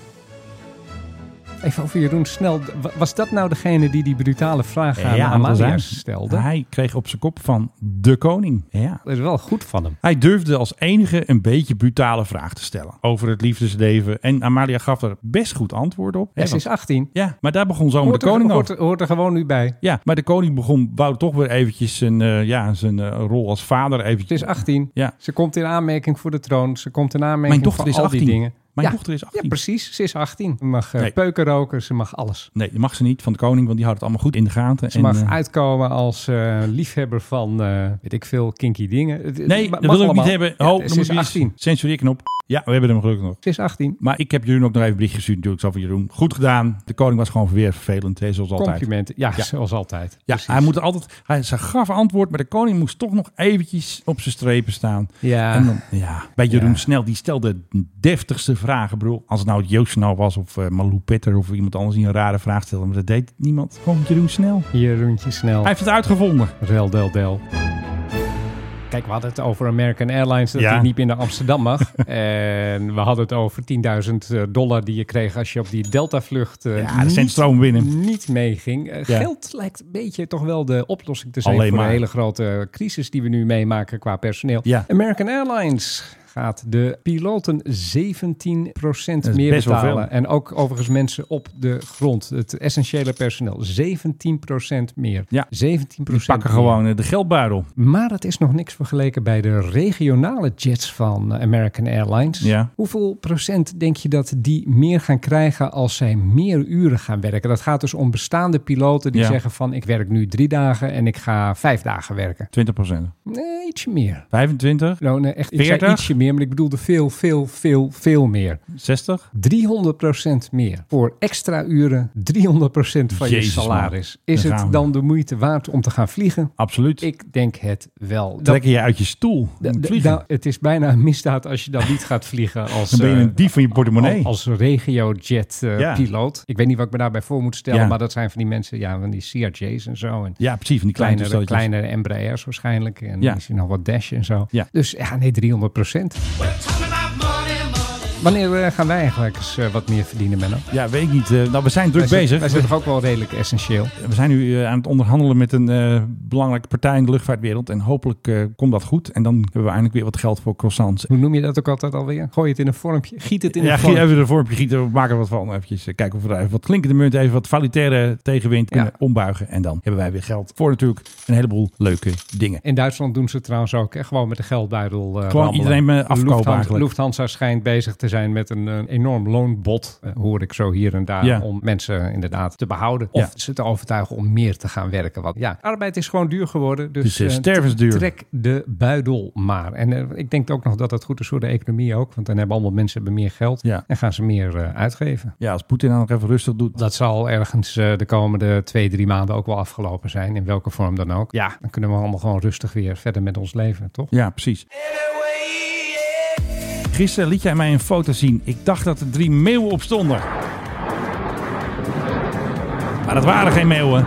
Even over Jeroen Snel. Wa- Was dat nou degene die die brutale vraag aan Ja, stelde? Hij kreeg op zijn kop van de koning. Ja. Dat is wel goed van hem. Hij durfde als enige een beetje brutale vraag te stellen. Over het liefdesleven. En Amalia gaf er best goed antwoord op. Ja, ze is want- 18. ja, maar daar begon Hoort de er, koning hoort, over. er, hoort er gewoon nu bij. Ja, maar de koning begon, wou toch weer eventjes zijn, eh, ja, zijn eh, rol als vader Ze eventjes. is 18. Ja. Ze komt in aanmerking voor de troon. Ze komt in aanmerking Mijn dochter voor is al 18. die dingen. Mijn ja. dochter is 18. Ja, precies. Ze is 18. Ze mag eh, Nee. peuken roken. Ze mag alles. Nee, dat mag ze niet van de koning, want die houdt het allemaal goed in de gaten. Ze En, mag eh, uitkomen als eh, liefhebber van, eh, weet ik veel, kinky dingen. Nee, mag dat wil ik niet hebben. Ja, Oh, ze dan is moet je 18. censureerknop. Ja, we hebben hem gelukkig nog. Ze is 18. Maar ik heb Jeroen ook nog even een bericht gestuurd natuurlijk. Zo van Jeroen, goed gedaan. De koning was gewoon weer vervelend, hè, zoals altijd. Complimenten. Ja, Ja. zoals altijd. Ja, Precies. hij moet altijd. Hij, ze gaf antwoord, maar de koning moest toch nog eventjes op zijn strepen staan. Ja. En dan, ja, bij Jeroen Ja. Snel, die stelde de deftigste vragen, bro. Als het nou het Joost Snel was of eh Malou Petter of iemand anders die een rare vraag stelde, maar dat deed niemand. Gewoon Jeroen Snel. Jeroentje snel. Hij heeft het uitgevonden. Rel, del, del. Kijk, we hadden het over American Airlines, dat Ja. die niet meer naar Amsterdam mag. en we hadden het over 10.000 dollar die je kreeg als je op die Delta-vlucht eh, Ja, niet, binnen. niet meeging. Eh, Ja. Geld lijkt een beetje toch wel de oplossing te zijn Alleen voor maar. de hele grote crisis die we nu meemaken qua personeel. Ja. American Airlines gaat de piloten 17% Dat is meer betalen. En ook overigens mensen op de grond, het essentiële personeel. 17% meer. Ja. 17% Die pakken meer. gewoon eh, de geldbuidel. Maar het is nog niks vergeleken bij de regionale jets van eh, American Airlines. Ja. Hoeveel procent denk je dat die meer gaan krijgen als zij meer uren gaan werken? Dat gaat dus om bestaande piloten die Ja. zeggen van ik werk nu drie dagen en ik ga vijf dagen werken. 20 procent. Nee, ietsje meer. 25? Nou, nee, echt, ik zei 40? ietsje meer, maar ik bedoelde veel, veel, veel, veel meer. 60? 300% meer. Voor extra uren, 300% van Jezus, je salaris. Is het we. dan de moeite waard om te gaan vliegen? Absoluut. Ik denk het wel. Trek je uit je stoel. Vliegen. nou, het is bijna een misdaad als je dan niet gaat vliegen als, Dan ben je eh, een dief van je portemonnee. Als, als regiojet eh, Ja. Ik weet niet wat ik me daarbij voor moet stellen, Ja. maar dat zijn van die mensen, ja, van die CRJ's en zo. En ja, precies. Van die kleine kleinere, kleinere Embraers waarschijnlijk. En Ja. misschien nog wat Dash en zo. Ja. Dus ja, nee, 300 procent. We're Wanneer eh, gaan wij eigenlijk eens eh, wat meer verdienen, Menno? Ja, weet ik niet. Eh, nou, we zijn druk wij bezig. Wij zijn toch ook wel redelijk essentieel. We zijn nu aan het onderhandelen met een belangrijke partij in de luchtvaartwereld. En hopelijk komt dat goed. En dan hebben we eindelijk weer wat geld voor croissants. Hoe noem je dat ook altijd alweer? Gooi het in een vormpje. Giet het in Ja, een vormpje. even een vormpje gieten. We maken er wat van. Even kijken of we er even wat klinkende munt, even wat valutaire tegenwind kunnen ombuigen. En dan hebben wij weer geld voor natuurlijk een heleboel leuke dingen. In Duitsland doen ze trouwens ook. Hè? Gewoon met de geldbuidel eh Gewoon rammelen. iedereen afkopen Lufthansa, eigenlijk. Lufthansa schijnt bezig te zijn met een, enorm loonbod. eh, hoor ik zo hier en daar. Ja. Om mensen inderdaad te behouden. Of Ja. ze te overtuigen om meer te gaan werken. Want ja, arbeid is gewoon duur geworden. Dus is, eh, eh, stervensduur. Trek de buidel maar. En ik denk ook nog dat het goed is voor de economie ook. Want dan hebben allemaal mensen hebben meer geld. Ja. En gaan ze meer uitgeven. Ja, als Poetin dan nog even rustig doet. Dat zal ergens de komende twee, drie maanden ook wel afgelopen zijn. In welke vorm dan ook. Ja, dan kunnen we allemaal gewoon rustig weer verder met ons leven, toch? Ja, precies. Gisteren liet jij mij een foto zien. Ik dacht dat er drie meeuwen op stonden. Maar dat waren geen meeuwen.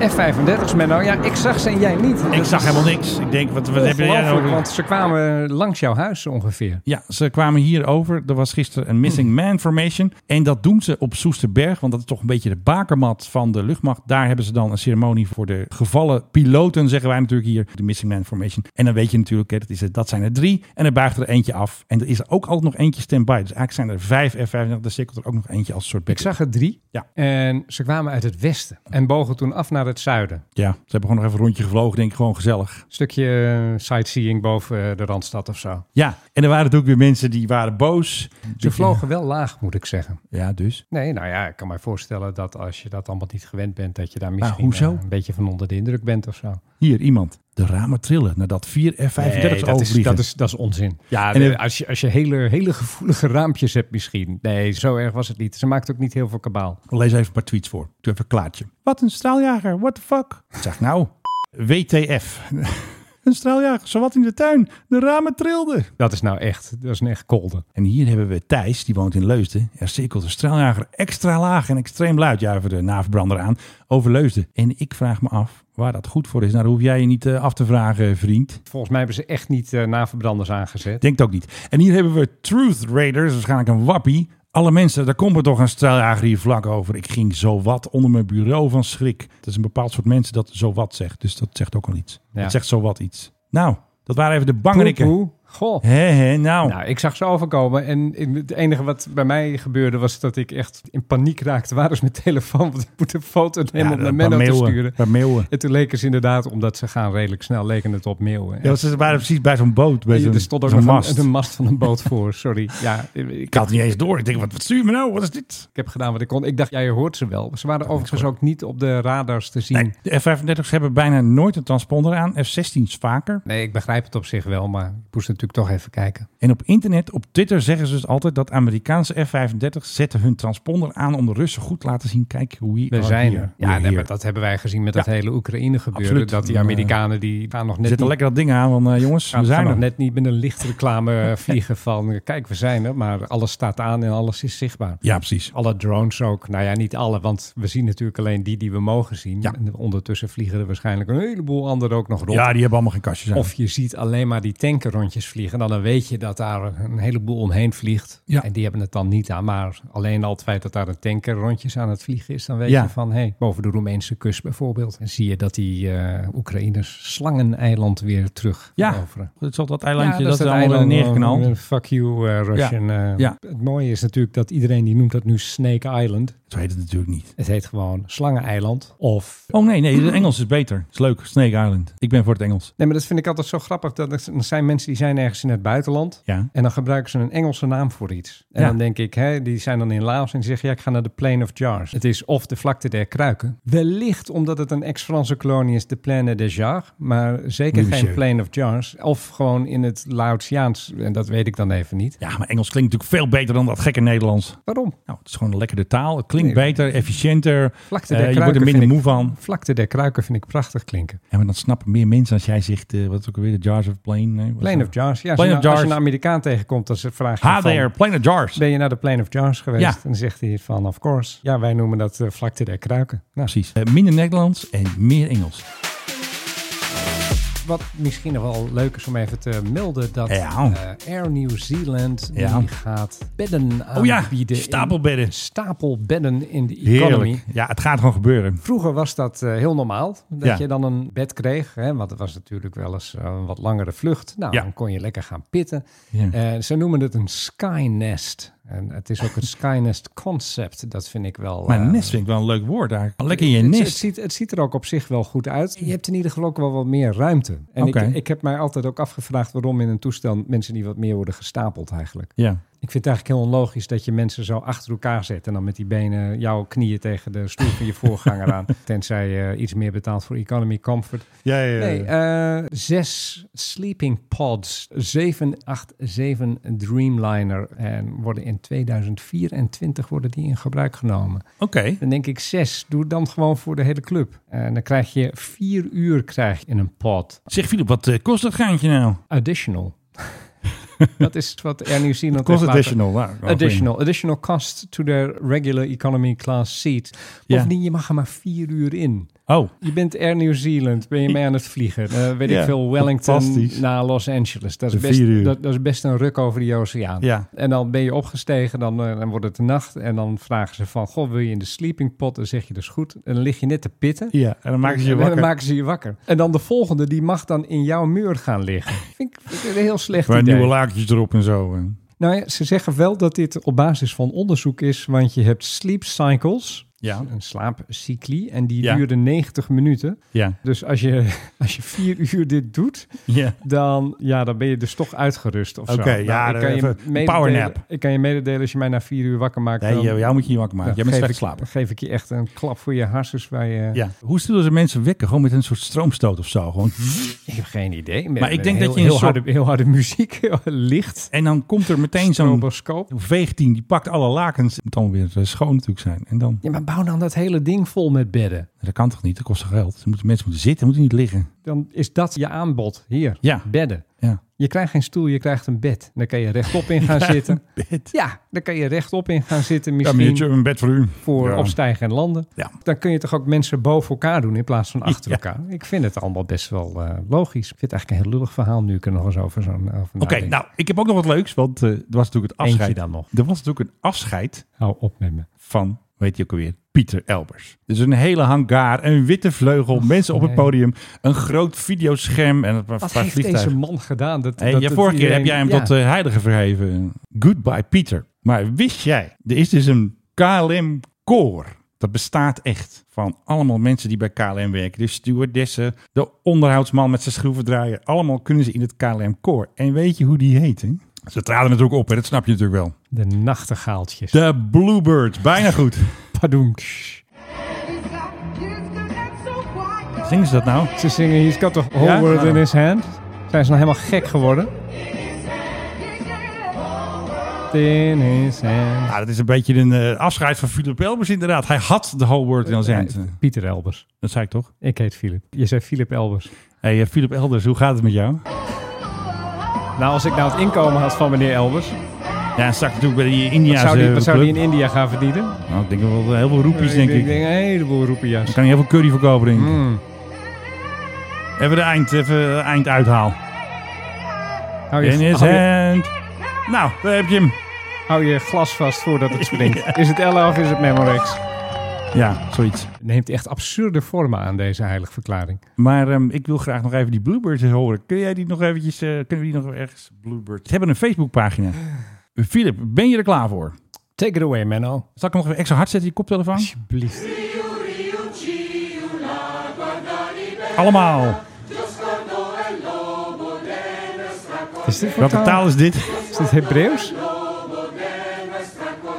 F-35's, Menno. Ja, ik zag ze en jij niet. Ik zag helemaal niks. Ik denk, wat, wat heb jij nou? Want ze kwamen langs jouw huis ongeveer. Ja, ze kwamen hier over. Er was gisteren een missing man formation. En dat doen ze op Soesterberg. Want dat is toch een beetje de bakermat van de luchtmacht. Daar hebben ze dan een ceremonie voor de gevallen piloten, zeggen wij natuurlijk hier. De missing man formation. En dan weet je natuurlijk, hè, dat, is er, dat zijn er drie. En er buigt er eentje af. En er is er ook altijd nog eentje standby. Dus eigenlijk zijn er vijf F-35. Er cirkelt er ook nog eentje als soort Ik backup. zag er drie. Ja. En ze kwamen uit het westen. En bogen toen af naar naar het zuiden. Ja, ze hebben gewoon nog even een rondje gevlogen, denk ik, gewoon gezellig. Stukje eh, sightseeing boven eh, de Randstad of zo. Ja, en er waren natuurlijk weer mensen die waren boos. Ze vlogen wel laag, moet ik zeggen. Ja, dus. Nee, nou ja, ik kan mij voorstellen dat als je dat allemaal niet gewend bent, dat je daar misschien hoezo? eh, een beetje van onder de indruk bent of zo. Hier, iemand. De ramen trillen nadat vier F-35's Nee, dat, is, dat, is, dat is onzin. Ja, En de- als je, als je hele, hele gevoelige raampjes hebt misschien. Nee, zo erg was het niet. Ze maakt ook niet heel veel kabaal. Lees even een paar tweets voor. Doe even een klaartje. Wat een straaljager, what the fuck? Ik zeg nou, WTF. Een straaljager, zowat in de tuin. De ramen trilden. Dat is nou echt, dat is een echt kolde. En hier hebben we Thijs, die woont in Leusden. Er cirkelt een straaljager extra laag en extreem luid. Even de naverbrander aan. Over Leusden. En ik vraag me af waar dat goed voor is. Nou, dat hoef jij je niet eh, af te vragen, vriend. Volgens mij hebben ze echt niet eh, naverbranders aangezet. Denk ook niet. En hier hebben we Truth Raiders, waarschijnlijk een wappie. Alle mensen, daar komt er toch een straaljager hier vlak over. Ik ging zo wat onder mijn bureau van schrik. Het is een bepaald soort mensen dat zo wat zegt. Dus dat zegt ook al iets. Ja. Het zegt zo wat iets. Nou, dat waren even de bangerikken. Goh. Hé, nou. Nou, ik zag ze overkomen en in- het enige wat bij mij gebeurde was dat ik echt in paniek raakte. Waar is mijn telefoon? Want ik moet een foto nemen om naar een Menno paar te meeuwen, sturen. paar meeuwen. En toen leken ze inderdaad, omdat ze gaan redelijk snel, leken het op meeuwen. Ja, ze waren precies bij zo'n boot. Bij Ja, zo'n, er stond ook zo'n nog mast. Een, een mast van een boot voor, sorry. Ja, ik, Ik had het niet eens door. Ik denk, wat, wat stuur je me nou? Wat is dit? ik heb gedaan wat ik kon. Ik dacht, ja, je hoort ze wel. Ze waren overigens ook niet op de radars te zien. Nee, de F-35's hebben bijna nooit een transponder aan. F-16's vaker. Nee, ik begrijp het op zich wel, maar ik moest natuurlijk toch even kijken. En op internet, op Twitter zeggen ze dus altijd dat Amerikaanse F-35 zetten hun transponder aan om de Russen goed te laten zien. Kijk hoe we We zijn er. We're Ja, nee, maar dat hebben wij gezien met dat Ja. hele Oekraïne gebeuren. Absoluut. Dat die eh, Amerikanen die gaan nog net zetten niet, lekker dat ding aan, want eh, jongens, gaan, we gaan zijn nog er. net niet met een lichtreclame eh, vliegen van kijk, we zijn er. Maar alles staat aan en alles is zichtbaar. Ja, precies. Alle drones ook. Nou ja, niet alle, want we zien natuurlijk alleen die die we mogen zien. Ja. En ondertussen vliegen er waarschijnlijk een heleboel anderen ook nog rond. Ja, die hebben allemaal geen kastjes aan. Of je ziet alleen maar die tanken rondjes vliegen. Dan, dan weet je dat daar een heleboel omheen vliegt. Ja. En die hebben het dan niet aan. Maar alleen al het feit dat daar een tanker rondjes aan het vliegen is. Dan weet Ja. je van, hé, hey, boven de Roemeense kust bijvoorbeeld. En zie je dat die eh Oekraïners Slangeneiland weer terug Ja. veroveren. Het zal dat eilandje, Ja, dat, is het allemaal eiland, neergeknald. eh, fuck you, eh, Russian. Ja. Het mooie is natuurlijk dat iedereen die noemt dat nu Snake Island. Zo heet het natuurlijk niet. Het heet gewoon Slangeneiland. Of Oh nee, nee, het Engels is beter. Is leuk, Snake Island. Ik ben voor het Engels. Nee, maar dat vind ik altijd zo grappig. Dat er er zijn mensen die zijn ergens in het buitenland. Ja. En dan gebruiken ze een Engelse naam voor iets. En Ja. dan denk ik, hè, die zijn dan in Laos en die zeggen, ja, ik ga naar de Plain of Jars. Het is of de vlakte der kruiken. Wellicht omdat het een ex-Franse kolonie is, de Plaine des Jars. Maar zeker geen. Plain of Jars. Of gewoon in het Laotiaans. En dat weet ik dan even niet. Ja, maar Engels klinkt natuurlijk veel beter dan dat gekke Nederlands. Waarom? Nou, het is gewoon een lekkere taal. Het klinkt Nee. beter, efficiënter. Vlakte Eh, der je wordt er kruiken minder vind moe ik- van. Vlakte der kruiken vind ik prachtig klinken. Ja, maar dan snappen meer mensen als jij zegt, eh, wat is ook alweer, de Jars of Plane? Nee, Plain of Jars. Ja, als, je, of nou- als je Jars. een Amerikaan tegenkomt, dan vraag je van, there, of Jars. Ben je naar de Plain of Jars geweest? Ja. En dan zegt hij van, of course. Ja, wij noemen dat eh, vlakte der kruiken. Nou, Precies. Eh, minder Nederlands en meer Engels. Wat misschien nog wel leuk is om even te melden, dat Ja. eh, Air New Zealand Ja. die gaat bedden Oh ja, aanbieden. in- stapelbedden. stapelbedden in de economy. Heerlijk. Ja, het gaat gewoon gebeuren. Vroeger was dat eh, heel normaal, dat Ja. je dan een bed kreeg. Hè, want het was natuurlijk wel eens eh, een wat langere vlucht. Nou, dan kon je lekker gaan pitten. Ze noemen het een Skynest. En het is ook het Skynest concept. Dat vind ik wel... Maar eh, nest vind ik wel een leuk woord daar. Lekker in je het, het, nest. ziet, het ziet er ook op zich wel goed uit. Je hebt in ieder geval ook wel wat meer ruimte. En ik, ik heb mij altijd ook afgevraagd waarom in een toestel mensen die wat meer worden gestapeld eigenlijk. Ja. Ik vind het eigenlijk heel onlogisch dat je mensen zo achter elkaar zet en dan met die benen jouw knieën tegen de stoel van je voorganger aan. Tenzij je iets meer betaalt voor economy comfort. Ja, ja, Nee, eh, zes sleeping pods, 787 Dreamliner en worden in 2024 worden die in gebruik genomen. Oké. Dan denk ik zes, doe dan gewoon voor de hele club. En dan krijg je vier uur krijg je in een pod. Zeg Filip, wat eh, kost dat gaantje nou? Additional. dat is wat Air New Zealand Kost additional. Wel Additional. Additional cost to the regular economy class seat. Bovendien, je mag er maar vier uur in. Oh, Je bent Air New Zealand, ben je mee aan het vliegen. Eh, weet Ja, ik veel, Wellington naar Los Angeles. Dat is, De best, dat, dat is best een ruk over die oceaan. Ja. En dan ben je opgestegen, dan, eh, dan wordt het de nacht. En dan vragen ze van, goh, wil je in de sleeping pot? Dan zeg je, dus goed. En dan lig je net te pitten. ja. En dan maken ze je En wakker. dan maken ze je wakker. En dan de volgende, die mag dan in jouw muur gaan liggen. Vind ik, vind ik een heel slecht Waar idee. nieuwe lakentjes erop en zo. Nou ja, ze zeggen wel dat dit op basis van onderzoek is, want je hebt sleep cycles. Ja. Een slaapcycli. En die Ja. duurde 90 minuten. Ja. Dus als je, als je vier uur dit doet, Ja. dan, ja, dan ben je dus toch uitgerust of zo. Oké, ja, ik kan, je powernap. ik kan je mededelen als je mij na vier uur wakker maakt. Nee, dan- jou, moet je niet wakker maken. Jij bent geef slecht ik- slapen. Dan geef ik je echt een klap voor je harses waar je... Ja. Hoe sturen ze mensen wekken? Gewoon met een soort stroomstoot of zo. Gewoon. Ik heb geen idee. Maar ik denk heel, dat je een heel, soort- harde, heel harde muziek, licht. En dan komt er meteen zo'n veegteam. Die pakt alle lakens. Het moet allemaal weer eh, schoon natuurlijk zijn. En dan... Ja, maar bouw dan dat hele ding vol met bedden. Dat kan toch niet? Dat kost geld? Ze moeten, mensen moeten zitten, moeten niet liggen. Dan is dat je aanbod. Hier, Ja. bedden. Ja. Je krijgt geen stoel, je krijgt een bed. Daar kan je rechtop in gaan zitten. Bed. Ja, daar kan je rechtop in gaan zitten. Ja, Misschien meneertje, een bed voor u. voor Ja. opstijgen en landen. Ja. Dan kun je toch ook mensen boven elkaar doen in plaats van achter Ja. elkaar. Ik vind het allemaal best wel eh, logisch. Ik vind het eigenlijk een heel lullig verhaal nu ik er nog eens over zo'n Oké, nou, ik heb ook nog wat leuks. Want eh, er was natuurlijk het Eentje afscheid. dan nog. Er was natuurlijk een afscheid Hou op met me. van, weet je ook alweer, Pieter Elbers. Dus een hele hangar, een witte vleugel, mensen op het podium, een groot videoscherm en een Wat heeft deze man gedaan? Dat, Hey, dat, ja, dat vorige keer heb jij hem Ja. tot uh, heilige verheven. Goodbye Pieter. Maar wist jij, er is dus een KLM koor. Dat bestaat echt van allemaal mensen die bij KLM werken. De stewardessen, de onderhoudsman met zijn schroevendraaier. Allemaal kunnen ze in het KLM koor. En weet je hoe die heet? Hè? Ze traden natuurlijk op, hè? dat snap je natuurlijk wel. De nachtegaaltjes. De Bluebirds, bijna goed. Padoem. Zingen ze dat nou? Ze zingen He's got the whole Ja? world in Oh. his hand. Zijn ze nou helemaal gek geworden? In his hand. Nou, dat is een beetje een eh, afscheid van Philip Elbers inderdaad. Hij had de whole world in zijn hand. Pieter Elbers. Dat zei ik toch? Ik heet Philip. Je zei Philip Elbers. Hey, eh, Philip Elders, hoe gaat het met jou? Nou, als ik nou het inkomen had van meneer Elbers, Ja, straks natuurlijk bij die wat Indiaanse zou die, wat zou die in India gaan verdienen? Nou, ik denk wel heel veel roepies, denk ik. Ik denk een heleboel roepia's. Dan kan je heel veel curry verkopen, denk ik. Mm. Even de eind, even eind uithaal. Hou, je, In his hou, je, hand. Nou, daar heb je hem. hou je glas vast voordat het springt. Is het Ella of is het Memorex? Ja, zoiets. Het neemt echt absurde vormen aan, deze heilige verklaring. Maar ehm, ik wil graag nog even die Bluebirds horen. Kun jij die nog eventjes, eh, kunnen we die nog ergens, Bluebirds? Ze hebben een Facebookpagina. Philip, ben je er klaar voor? Take it away, Menno. Zal ik hem nog even extra hard zetten, je koptelefoon? Alsjeblieft. Allemaal. Is dit Welke taal is dit? Is dit Hebreeuws?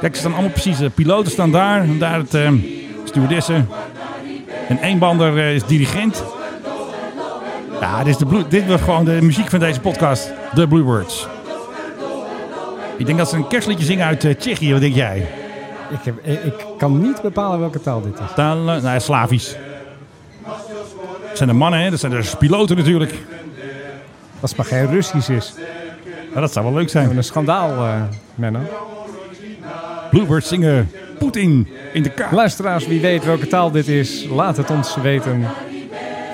Kijk, ze staan allemaal precies. De piloten staan daar. En daar het eh, stewardessen. En eenbander eh, is dirigent. Ja, dit, is de blue, dit was gewoon de muziek van deze podcast. De Bluebirds. Ik denk dat ze een kerstliedje zingen uit eh, Tsjechië. Wat denk jij? Ik, heb, ik, kan niet bepalen welke taal dit is. Taal, eh, nou, Slavisch. Dat zijn de mannen, hè? Dat zijn de piloten natuurlijk. Als het maar geen Russisch is. Dat zou wel leuk zijn. een schandaal, eh Menno. Bluebirds zingen Poetin in de kaart. Luisteraars, wie weet welke taal dit is, laat het ons weten.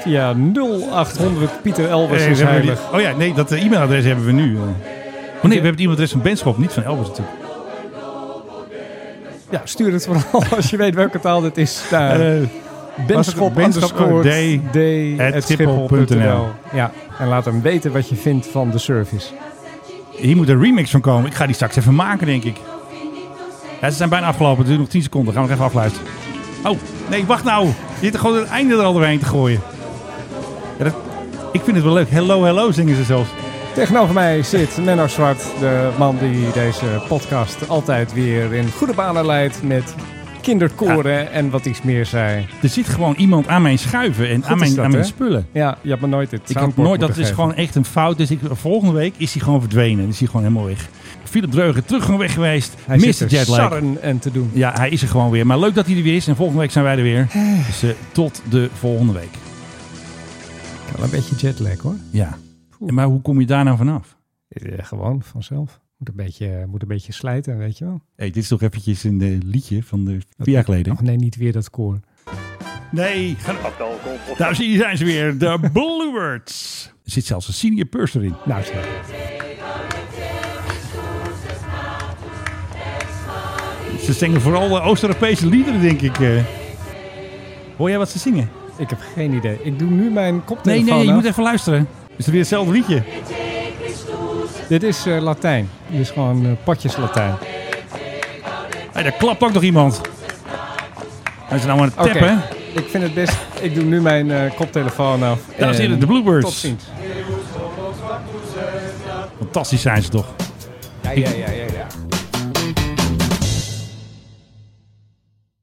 Via 0800 Pieter Elbers Eh, is die- heilig. oh ja, nee, dat eh, e-mailadres hebben we nu. Oh nee, we hebben het e-mailadres van Benschop, niet van Elbers natuurlijk. Ja, stuur het vooral als je weet welke taal dit is. Eh, Benschop Benschop. Ja, en laat hem weten wat je vindt van de service. Hier moet een remix van komen. Ik ga die straks even maken, denk ik. Ja, ze zijn bijna afgelopen. Het duurt nog 10 seconden. Gaan we nog even afluisteren. Oh, nee, wacht nou. Je zit er gewoon het einde er al doorheen te gooien. Ja, ik vind het wel leuk. Hello, hello zingen ze zelfs. Tegenover mij zit Menno Zwart, de man die deze podcast altijd weer in goede banen leidt met kinderkoren en wat iets meer zei. Er zit gewoon iemand aan mijn schuiven en Goed aan mijn, dat, aan mijn spullen. Ja, je hebt me nooit het Ik heb nooit, dat is gewoon echt een fout. Dus ik, volgende week is hij gewoon verdwenen. Is hij gewoon helemaal weg. Philip Dreugen terug gewoon weg geweest. Hij Mr. zit er en te doen. Ja, hij is er gewoon weer. Maar leuk dat hij er weer is. En volgende week zijn wij er weer. Dus eh, tot de volgende week. Wel een beetje jetlag hoor. Ja. Maar hoe kom je daar nou vanaf? Eh, gewoon vanzelf. Moet een beetje, moet een beetje slijten, weet je wel. Hey, dit is toch eventjes een eh, liedje van de vier jaar geleden. Oh nee, niet weer dat koor. Nee, daar zie je zijn ze weer. De Bluebirds. Er zit zelfs een senior purser in. Nou zeg. Ze zingen vooral de Oost-Europese liederen, denk ik. eh. Hoor jij wat ze zingen? Ik heb geen idee. Ik doe nu mijn Nee, koptelefoon nee, je af. moet even luisteren. Is het weer hetzelfde liedje? Dit is eh, Latijn. Dit is gewoon potjes Latijn. Hey, daar klapt ook nog iemand. Hij is nou aan het tappen. ik vind het best... Ik doe nu mijn eh, koptelefoon af. Dames en En heren, de Bluebirds. Tot ziens. Fantastisch zijn ze toch? Ja, ja, ja, ja.